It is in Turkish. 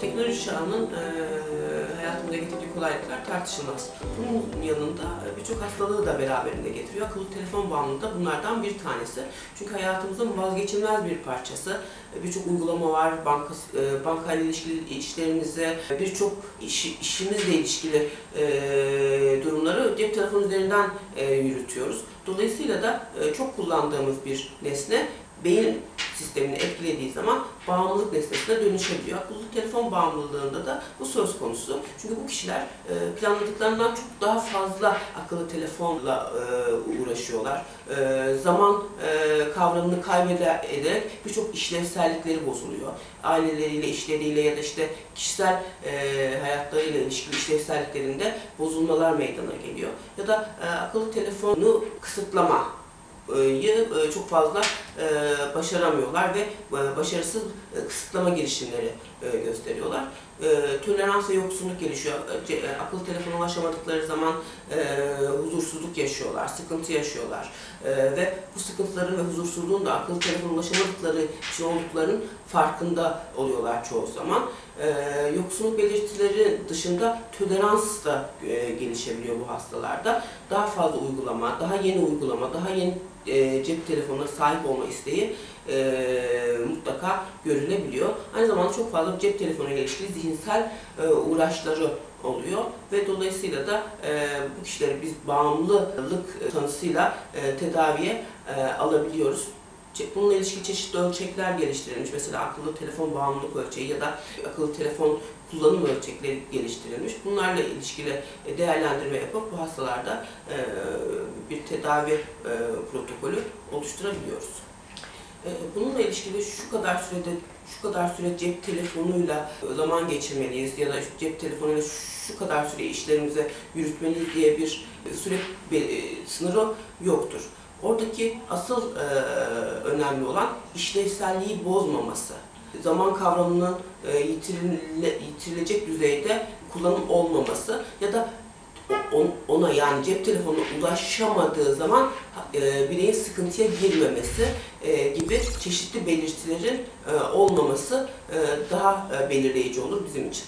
teknoloji çağının e, hayatımıza getirdiği kolaylıklar tartışılmaz. Bunun yanında e, birçok hastalığı da beraberinde getiriyor. Akıllı telefon bağımlılığı da bunlardan bir tanesi. Çünkü hayatımızın vazgeçilmez bir parçası. E, Birçok uygulama var, banka, e, bankayla ilişkili işlerimize, birçok iş, işimizle ilişkili e, durumları cep telefonu üzerinden e, yürütüyoruz. Dolayısıyla da e, çok kullandığımız bir nesne beyin zaman bağımlılık nesnesine dönüşebiliyor. Akıllı telefon bağımlılığında da bu söz konusu. Çünkü bu kişiler e, planladıklarından çok daha fazla akıllı telefonla e, uğraşıyorlar. E, zaman e, kavramını kaybederek birçok işlevsellikleri bozuluyor. Aileleriyle, işleriyle ya da işte kişisel e, hayatlarıyla ilişkili işlevselliklerinde bozulmalar meydana geliyor. Ya da e, akıllı telefonu kısıtlama yı e, çok fazla e, başaramıyorlar ve e, başarısız e, kısıtlama girişimleri e, gösteriyorlar. E, Tolerans ve yoksunluk gelişiyor. E, ce- Akıllı ulaşamadıkları zaman e, huzursuzluk yaşıyorlar, sıkıntı yaşıyorlar. E, Ve bu sıkıntıların ve huzursuzluğun da akıllı telefona ulaşamadıkları için olduklarının farkında oluyorlar çoğu zaman. E, Yoksunluk belirtileri dışında tolerans da e, gelişebiliyor bu hastalarda. Daha fazla uygulama, daha yeni uygulama, daha yeni e, cep telefonuna sahip olma isteği e, mutlaka görülebiliyor. Aynı zamanda çok fazla cep telefonuyla ilişkili zihinsel e, uğraşları oluyor ve dolayısıyla da e, bu kişileri biz bağımlılık tanısıyla e, tedaviye e, alabiliyoruz. Bununla ilişkili çeşitli ölçekler geliştirilmiş. Mesela akıllı telefon bağımlılık ölçeği ya da akıllı telefon kullanım ölçekleri geliştirilmiş. Bunlarla ilişkili e, değerlendirme yapıp bu hastalarda e, bir tedavi e, protokolü oluşturabiliyoruz. E, Bununla ilişkili şu kadar sürede şu kadar süre cep telefonuyla zaman geçirmeliyiz ya da cep telefonuyla şu kadar süre işlerimizi yürütmeliyiz diye bir süre be- e, sınırı yoktur. Oradaki asıl e, önemli olan işlevselliği bozmaması. Zaman kavramının e, yitirile- yitirilecek düzeyde kullanım olmaması ya da ona yani cep telefonuna ulaşamadığı zaman e, bireyin sıkıntıya girmemesi e, gibi çeşitli belirtilerin e, olmaması e, daha e, belirleyici olur bizim için.